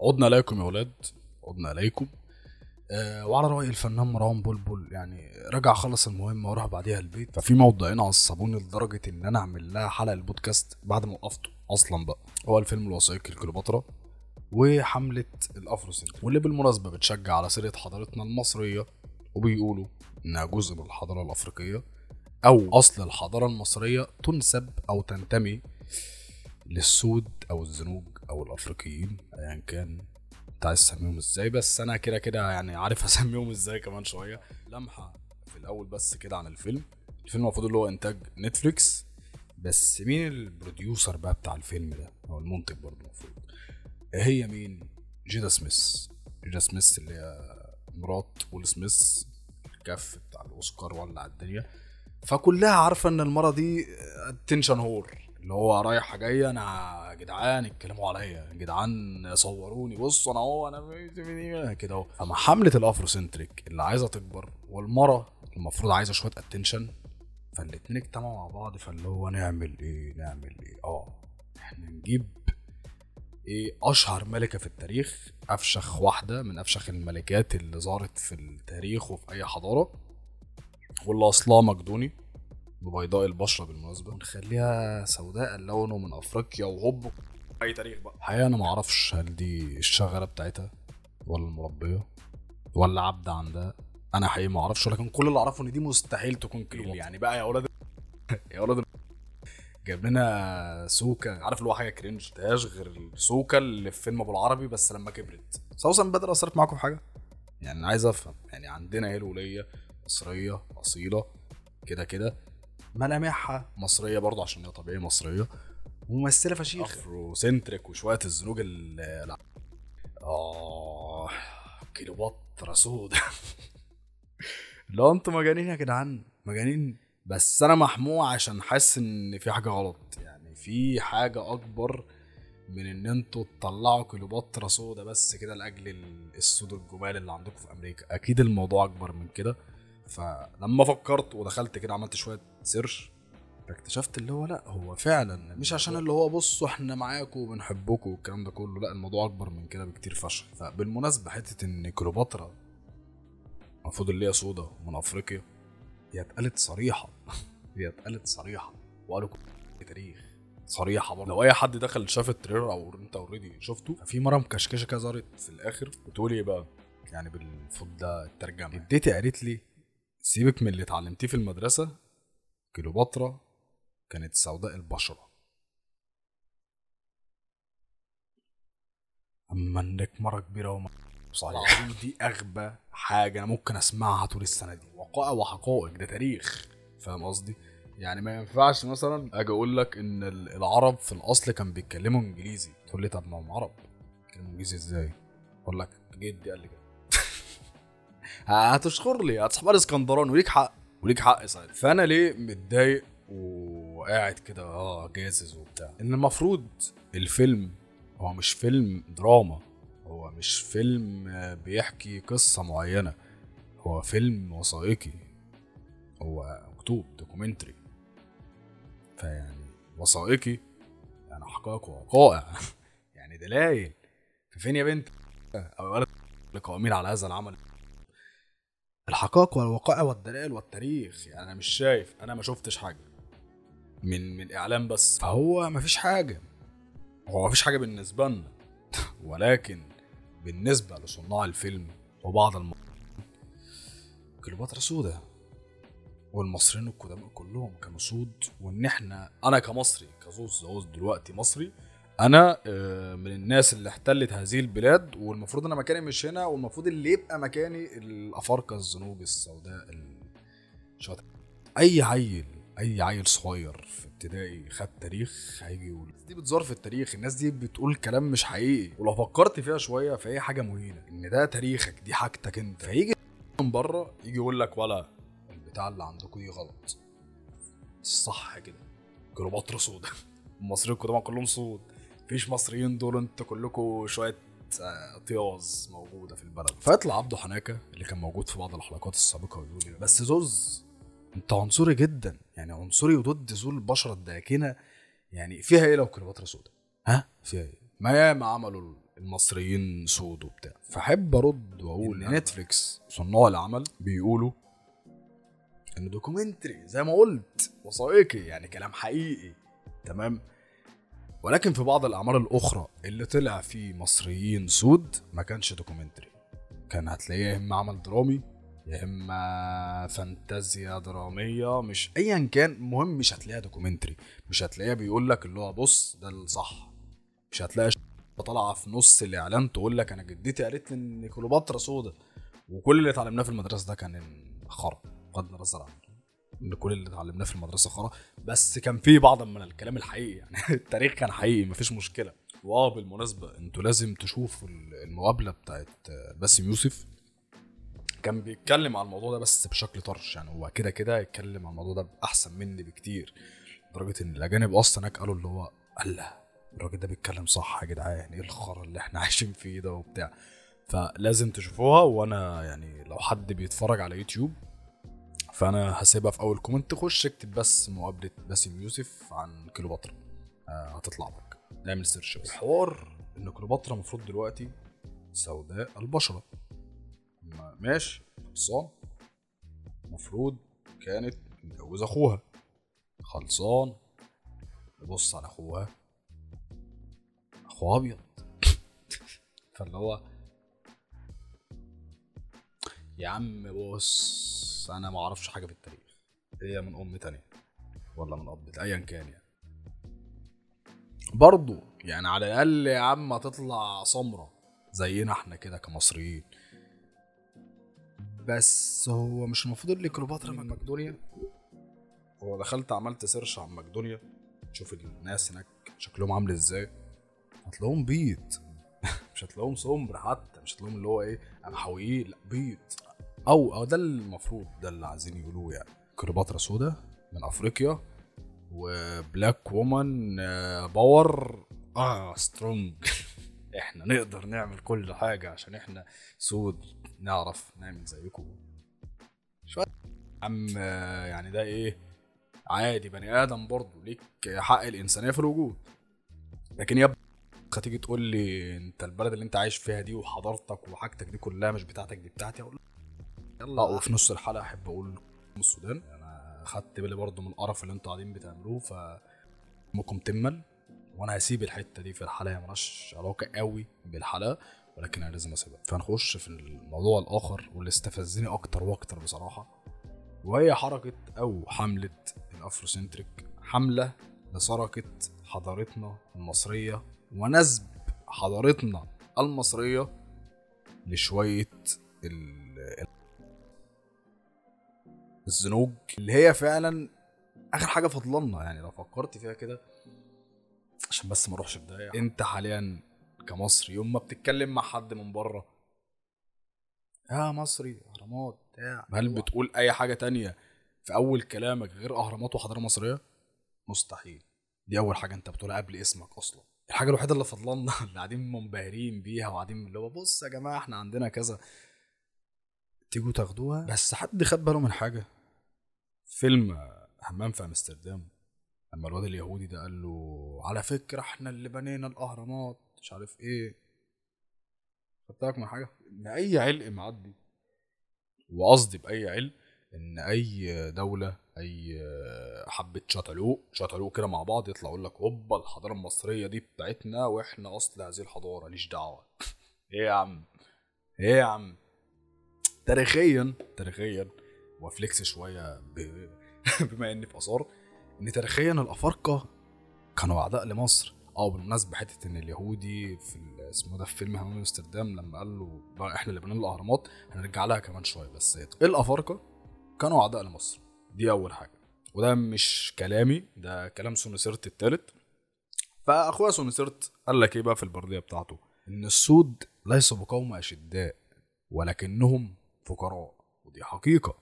عدنا اليكم يا ولاد عدنا اليكم آه وعلى رأي الفنان مروان بلبل يعني رجع خلص المهمة وراح بعديها البيت. ففي موضوعين عصبوني لدرجة إن أنا أعمل لها حلقة البودكاست بعد ما وقفته أصلا بقى. هو الفيلم الوثائقي لكليوباترا وحملة الـ Afrocentric واللي بالمناسبة بتشجع على سيرة حضارتنا المصرية وبيقولوا إنها جزء من الحضارة الأفريقية أو أصل الحضارة المصرية تنسب أو تنتمي للسود أو الزنوج. أو الأفريقيين أيا كان. أنت عايز تسميهم إزاي؟ بس أنا كده كده يعني عارف أسميهم إزاي كمان شوية. لمحة في الأول بس كده عن الفيلم. الفيلم المفروض اللي هو إنتاج نتفليكس. بس مين الـ producer بقى بتاع الفيلم ده؟ أو المنتج برضه المفروض. هي مين؟ جادا سميث. جادا سميث اللي هي مرات ويل سميث. الكف بتاع الأوسكار ولع الدنيا. فكلها عارفة إن المرة دي attention whore اللي هو رايحه جاية أنا جدعان اتكلموا عليا. يا جدعان صوروني. بصوا أنا أهو أنا كده أهو. فمع حملة الـ Afrocentric اللي عايزة تكبر والمرة المفروض عايزة شوية attention فالاتنين اجتمعوا مع بعض فاللي هو نعمل إيه؟ نعمل إيه؟ آه إحنا نجيب إيه؟ أشهر ملكة في التاريخ أفشخ واحدة من أفشخ الملكات اللي ظهرت في التاريخ وفي أي حضارة واللي أصلها مقدوني. ببيضاء البشرة بالمناسبة. ونخليها سوداء اللون ومن أفريقيا وهوب. أي تاريخ بقى. الحقيقة أنا ما أعرفش هل دي الشغاله بتاعتها ولا المربية ولا عبده عندها أنا حقيقي ما أعرفش لكن كل اللي أعرفه إن دي مستحيل تكون كيلو يعني. بقى يا أولاد يا أولاد جايب لنا سوكا عارف اللي هو حاجة كرنج مشفتهاش غير السوكا اللي في فيلم أبو العربي بس لما كبرت. سوسن بدر أثرت معاكم في حاجة؟ يعني أنا عايز أفهم. يعني عندنا إيه الولية مصرية أصيلة كده كده. ملامحها. مصرية برضه عشان هي طبيعي مصرية. وممثله فشيخ Afrocentric وشوية الزنوج ال آه كليوباترا سودا. لو أنتوا مجانين يا جدعان. مجانين. بس أنا محموق عشان حاسس إن في حاجة غلط. يعني في حاجة أكبر من إن أنتوا تطلعوا كليوباترا سودا بس كده لأجل ال- السود الجمال اللي عندكم في أمريكا. أكيد الموضوع أكبر من كده. فلما فكرت ودخلت كده عملت شوية search فاكتشفت اللي هو لأ هو فعلا مش عشان اللي هو بصوا إحنا معاكم وبنحبكم والكلام ده كله لأ الموضوع أكبر من كده بكتير فشخ. فبالمناسبة حتة إن كليوباترا المفروض اللي هي سودا من أفريقيا هي اتقالت صريحة. هي اتقالت صريحة وقالوا تاريخ صريحة برضه. لو أي حد دخل شاف الـ trailer أو أنت already شفته ففي مرة مكشكشة كده ظهرت في الآخر بتقول إيه بقى؟ يعني باللفظ ده الترجمه تيتي قالت لي سيبك من اللي اتعلمتيه في المدرسة كليوباترا كانت سوداء البشرة. أما إنك مرة كبيرة وما صحيح. دي أغبى حاجة أنا ممكن أسمعها طول السنة دي. وقائع وحقائق ده تاريخ. فاهم قصدي؟ يعني ما ينفعش مثلا أجي أقول لك إن ال- العرب في الأصل كان بيتكلموا إنجليزي. تقول لي طب ما هم عرب. بيتكلموا إنجليزي إزاي؟ أقول لك جدي قال لي كده. هتشخر لي هتصحى لي اسكندراني وليك حق وليك حق ساعتها فأنا ليه متضايق وقاعد كده آه جازز وبتاع؟ إن المفروض الفيلم هو مش فيلم دراما هو مش فيلم بيحكي قصة معينة هو فيلم وثائقي هو مكتوب دوكيومنتري. فيعني وثائقي يعني حقائق ووقائع يعني دلائل ففين يا بنت؟ أو القائمين على هذا العمل. الحقائق والوقائع والدلائل والتاريخ. يعني أنا مش شايف أنا ما شفتش حاجة. من من إعلام بس. فهو ما فيش حاجة. هو ما فيش حاجة بالنسبة لنا. ولكن بالنسبة لصناع الفيلم وبعض الم... كليوباترا سودا والمصريين القدماء كلهم كانوا سود وإن إحنا أنا كمصري كزوز زوز دلوقتي مصري أنا آه، من الناس اللي احتلت هذه البلاد والمفروض أنا مكاني مش هنا والمفروض اللي يبقى مكاني الأفارقة الزنوج السوداء الشاطئ. أي عيل أي عيل صغير في ابتدائي خد تاريخ هيجي يقول دي بتزار في التاريخ الناس دي بتقول كلام مش حقيقي. ولو فكرت فيها شوية فهي حاجة مهينة. إن ده تاريخك دي حاجتك أنت. فيجي من بره يجي يقول لك ولا البتاع اللي عندكم دي غلط. الصح كده. كليوباترا سودا. المصريين القدامى كلهم سود. مفيش مصريين دول أنتوا كلكم شوية آه، طياز موجودة في البلد. فيطلع عبده حناكة اللي كان موجود في بعض الحلقات السابقة ويقول بس زوز انت عنصري جدا يعني عنصري وضد ذو البشرة الداكنة يعني فيها إيه لو كليوباترا سودا؟ ها؟ فيها إيه؟ ما ياما عملوا المصريين سود وبتاع. فأحب أرد وأقول إن نتفليكس صناع العمل بيقولوا ان documentary زي ما قلت وثائقي يعني كلام حقيقي تمام؟ ولكن في بعض الاعمال الأخرى اللي طلع فيه مصريين سود ما كانش documentary. كان هتلاقيه يا إما عمل درامي يا إما فانتازيا درامية مش ايا كان المهم مش هتلاقيها documentary. مش هتلاقيها بيقول لك اللي هو بص ده الصح. مش هتلاقي طالعة في نص الإعلان تقول لك أنا جدتي قالت لي إن كليوباترا سودا وكل اللي اتعلمناه في المدرسة ده كان خرا بغض النظر عن إن كل اللي اتعلمناه في المدرسة خرا. بس كان في بعض من الكلام الحقيقي يعني التاريخ كان حقيقي مفيش مشكلة. واه بالمناسبة أنتوا لازم تشوفوا المقابلة بتاعت باسم يوسف. كان بيتكلم على الموضوع ده بس بشكل طرش يعني هو كده كده يتكلم على الموضوع ده أحسن مني بكتير. لدرجة إن الأجانب أصلا هناك قالوا اللي هو الله الراجل ده بيتكلم صح يا جدعان إيه الخرا اللي إحنا عايشين فيه ده وبتاع. فلازم تشوفوها وأنا يعني لو حد بيتفرج على يوتيوب فانا هسيبها في اول comment. خش اكتب بس مقابلة باسم يوسف عن كليوباترا. آه هتطلع لك. نعمل search بس الحوار إن كليوباترا المفروض دلوقتي سوداء البشرة. ماشي. خلصان. المفروض كانت متجوزة أخوها. خلصان. يبص على أخوها. أخوها أبيض. فاللي هو يا عم بص. أنا ما أعرفش حاجة في التاريخ. هي من أم تانية. ولا من أب ايا كان يعني. برضه يعني على الأقل يا عم هتطلع سمرة. زينا إحنا كده كمصريين. بس هو مش المفروض اللي كليوباترا من مقدونيا؟ هو دخلت عملت سيرش عن مقدونيا. تشوف الناس هناك شكلهم عامل إزاي. هتلاقيهم بيض مش هتلاقيهم سمر حتى. مش هتلاقيهم اللي هو إيه قمحويين. لا بيض أو أو ده المفروض ده اللي عايزين يقولوه يعني كليوباترا سودا من أفريقيا و black woman power. آه strong إحنا نقدر نعمل كل حاجة عشان إحنا سود نعرف نعمل زيكم. شوية. عم يعني ده إيه؟ عادي بني آدم برضه ليك حق الإنسانية في الوجود. لكن يا هتيجي تقول لي أنت البلد اللي أنت عايش فيها دي وحضارتك وحاجتك دي كلها مش بتاعتك دي بتاعتي؟ أقول يلا وفي نص الحلقة أحب أقول السودان. أنا خدت بالي برضه من القرف اللي أنتوا قاعدين بتعملوه ف ممكن تمل. وأنا هسيب الحتة دي في الحلقة مالهاش علاقة قوي بالحلقة ولكن أنا لازم أسيبها. فنخش في الموضوع الآخر واللي استفزني أكتر وأكتر بصراحة. وهي حركة أو حملة الأفروسنتريك. حملة لسرقة حضارتنا المصرية ونسب حضارتنا المصرية لشوية ال... الزنوج اللي هي فعلا آخر حاجة فضلنا يعني لو فكرت فيها كده. عشان بس ما اروحش في داهيه انت حاليا كمصري يوم ما بتتكلم مع حد من بره يا مصري أهرامات بتاع. هل بتقول أي حاجة تانية في أول كلامك غير أهرامات وحضارة مصرية؟ مستحيل. دي أول حاجة أنت بتقولها قبل اسمك أصلا. الحاجة الوحيدة اللي فضلنا اللي قاعدين منبهرين بيها وقاعدين اللي هو بص يا جماعة إحنا عندنا كذا. تيجوا تاخدوها؟ بس حد خد باله من حاجة؟ فيلم همام في أمستردام لما الواد اليهودي ده قال له على فكرة إحنا اللي بنينا الأهرامات. مش عارف إيه. خدت من حاجة؟ إن أي علق معدي وقصدي بأي علق إن أي دولة أي حبة شطلوق شطلوق كده مع بعض يطلع يقول لك هوبا الحضارة المصرية دي بتاعتنا وإحنا أصل هذه الحضارة ليش دعوة. إيه يا عم؟ إيه يا عم؟ تاريخيا تاريخيا وفليكس شوية ب... بما إني في آثار إن تاريخيا الأفارقة كانوا أعداء لمصر. آه بالمناسبه حتة إن اليهودي في اسمه ده في فيلم همام أمستردام لما قال له إحنا اللي بنينا الأهرامات هنرجع لها كمان شوية بس. الأفارقة؟ كانوا أعداء لمصر. دي أول حاجة. وده مش كلامي ده كلام سنوسرت التالت. فأخويا سنوسرت قال لك إيه بقى في البردية بتاعته؟ إن السود ليسوا بقوم أشداء ولكنهم فقراء. ودي حقيقة.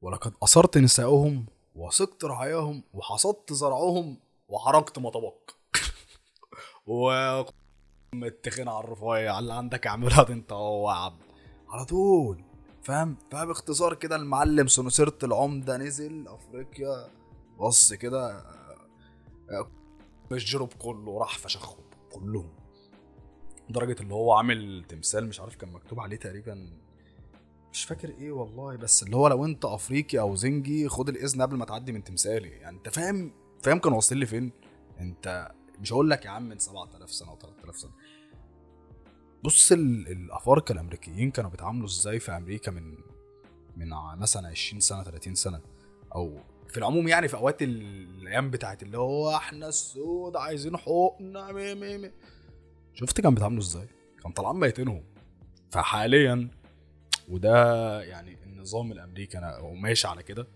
ولقد أسرت نساءهم وسقت رعاياهم وحصدت زرعهم وحرقت مطبق. و متخن على الرفايع اللي عندك اعملها انت هو عبد. على طول. فاهم؟ فباختصار كده المعلم سونوسيرت العمدة نزل أفريقيا. بص كده الجروب كله راح فشخهم كلهم. لدرجة اللي هو عامل تمثال مش عارف كان مكتوب عليه تقريبا مش فاكر إيه والله بس اللي هو لو أنت أفريقي أو زنجي خد الإذن قبل ما تعدي من تمثالي. يعني أنت فاهم فاهم كانوا واصلين لي فين؟ أنت مش هقول لك يا عم من 7000 سنة أو 3000 سنة. بص ال- الأفارقة الأمريكيين كانوا بيتعاملوا إزاي في أمريكا من من مثلا 20 سنة 30 سنة؟ أو في العموم يعني في أوقات ال- الأيام بتاعت اللي هو إحنا السود عايزين حقوقنا مي مي مي. شفت كان بيتعاملوا إزاي؟ كان طالعين ميتينهم. فحاليا وده يعني النظام الأمريكي أنا وماشي على كده.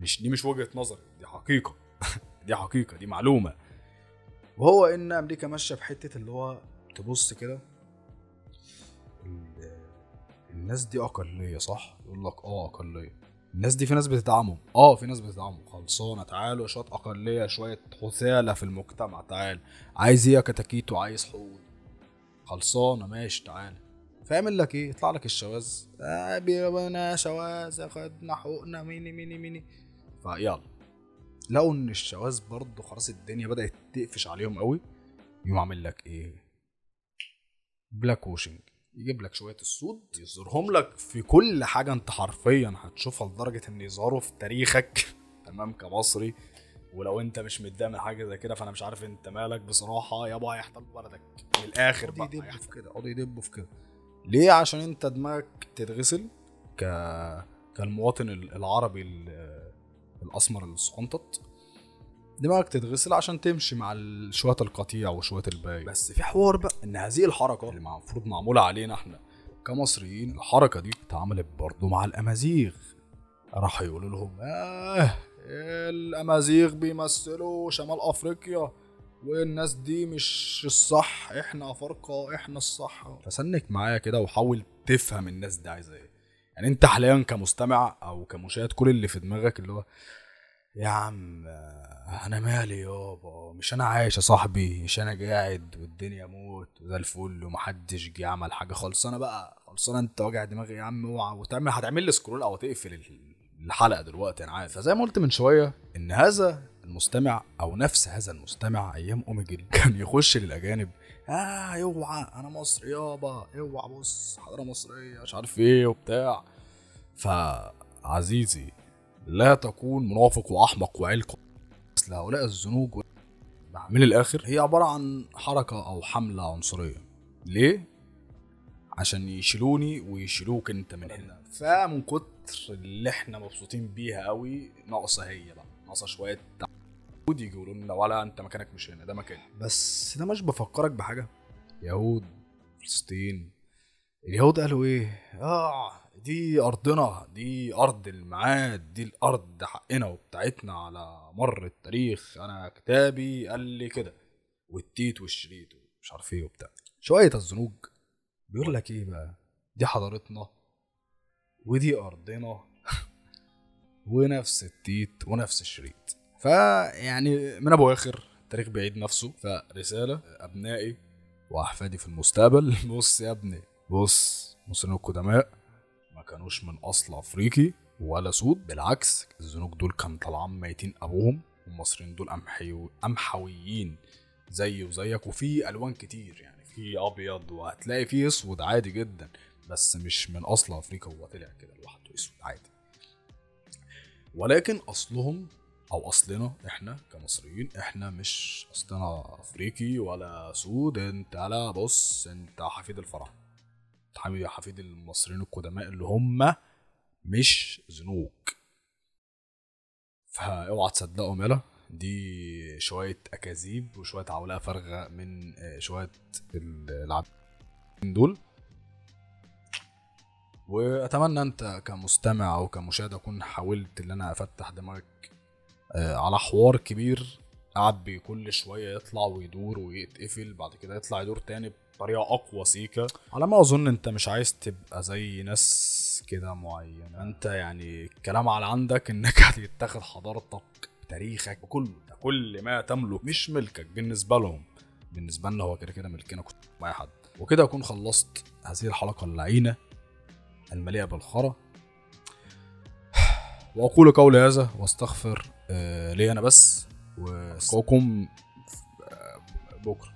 مش دي مش وجهة نظري دي حقيقة. دي حقيقة دي معلومة. وهو إن أمريكا ماشية في حتة اللي هو تبص كده. ال- الناس دي أقلية صح؟ يقول لك آه أقلية. الناس دي في ناس بتدعمهم. آه في ناس بتدعمهم. خلصانة تعالوا شوية أقلية شوية حثالة في المجتمع تعال. عايز إيه كتاكيت وعايز حقوق. خلصانة ماشي تعال فيعمل لك إيه؟ يطلع لك الشواذ. آه بينا شواذ خدنا حقوقنا many many many. فيلا. لقوا إن الشواذ برضه خلاص الدنيا بدأت تقفش عليهم قوي. يقوم عامل لك إيه؟ black washing يجيب لك شوية السود يظهرهم لك في كل حاجة. أنت حرفيا هتشوفها لدرجة إن يظهروا في تاريخك. تمام كمصري. ولو انت مش متضايق من حاجة زي كده فأنا مش عارف انت مالك بصراحة. يابا هيحتل بلدك من الآخر بقى يدبوا في كده يقعدوا يدبوا في كده. ليه؟ عشان انت دماغك تتغسل ك كالمواطن ال- العربي ال- الأسمر الصقنطط دماغك تتغسل عشان تمشي مع شوية القطيع وشوية الباقي. بس في حوار بقى إن هذه الحركة اللي المفروض معمولة علينا إحنا كمصريين الحركة دي اتعملت برضه مع الأمازيغ. راح يقولوا لهم آه الأمازيغ بيمثلوا شمال أفريقيا والناس دي مش الصح إحنا أفارقة إحنا الصح. فسنك معايا كده وحاول تفهم الناس دي عايزة إيه. يعني أنت حاليا كمستمع أو كمشاهد كل اللي في دماغك اللي هو يا عم أنا مالي يابا مش أنا عايش يا صاحبي مش أنا قاعد والدنيا موت وزي الفل ومحدش جه عمل حاجة. خلصانة بقى خلصانة أنت واجع دماغي يا عم اوعى وتعمل هتعمل لي scroll أو تقفل الحلقة دلوقتي أنا عارف. فزي ما قلت من شوية إن هذا المستمع أو نفس هذا المستمع أيام اوميجل كان يخش للأجانب. آه اوعى أنا مصري يابا اوعى بص حضارة مصرية مش عارف إيه وبتاع. فعزيزي لا تكون منافق وأحمق وعلق مثل هؤلاء الزنوج من الآخر هي عبارة عن حركة أو حملة عنصرية. ليه؟ عشان يشيلوني ويشيلوك انت من هنا. فمن كتر اللي إحنا مبسوطين بيها قوي ناقصة هي بقى. ناقصة شوية يهود يقولوا لنا ولا انت مكانك مش هنا ده مكاني. بس ده مش بفكرك بحاجة. يهود فلسطين. اليهود قالوا إيه؟ آه دي أرضنا دي أرض المعاد دي الأرض حقنا وبتاعتنا على مر التاريخ. أنا كتابي قال لي كده. والتيت والشريط ومش عارف إيه وبتاع. شوية الزنوج. بيقول لك إيه بقى؟ دي حضارتنا ودي أرضنا ونفس التيت ونفس الشريط. فيعني من أبو آخر التاريخ بيعيد نفسه. فرسالة أبنائي وأحفادي في المستقبل. بص يا ابني بص المصريين القدماء ما كانوش من أصل أفريقي ولا سود بالعكس الزنوج دول كانوا طالعين ميتين أبوهم والمصريين دول أمحيو امحويين زي وزيك وفي ألوان كتير يعني. في أبيض وهتلاقي فيه أسود عادي جدا بس مش من أصل أفريقيا هو طلع كده لوحده أسود عادي. ولكن أصلهم أو أصلنا إحنا كمصريين إحنا مش أصلنا أفريقي ولا سود. أنت لا بص أنت حفيد الفراعنه انت حفيد- المصريين القدماء اللي هم مش زنوج فاوعى تصدقوا ملا دي شوية أكاذيب وشوية عولقة فارغة من آه، شوية ال- العابدين دول. وأتمنى أنت كمستمع أو كمشاهد أكون حاولت إن أنا أفتح دماغك آه، على حوار كبير قعد بي كل شوية يطلع ويدور ويتقفل بعد كده يطلع يدور تاني بطريقة أقوى سيكا. على ما أظن أنت مش عايز تبقى زي ناس كده معينة. أنت يعني الكلام على عندك إنك هتتاخد حضارتك. تاريخك وكله ده. كل ما تملك. مش ملكك بالنسبة لهم. بالنسبة لنا هو كده كده ملكنا كنت مع حد. وكده أكون خلصت هذه الحلقة اللعينة المليئة بالخرا. وأقول قولي هذا واستغفر آه، لي أنا بس. والقاكم بكرة.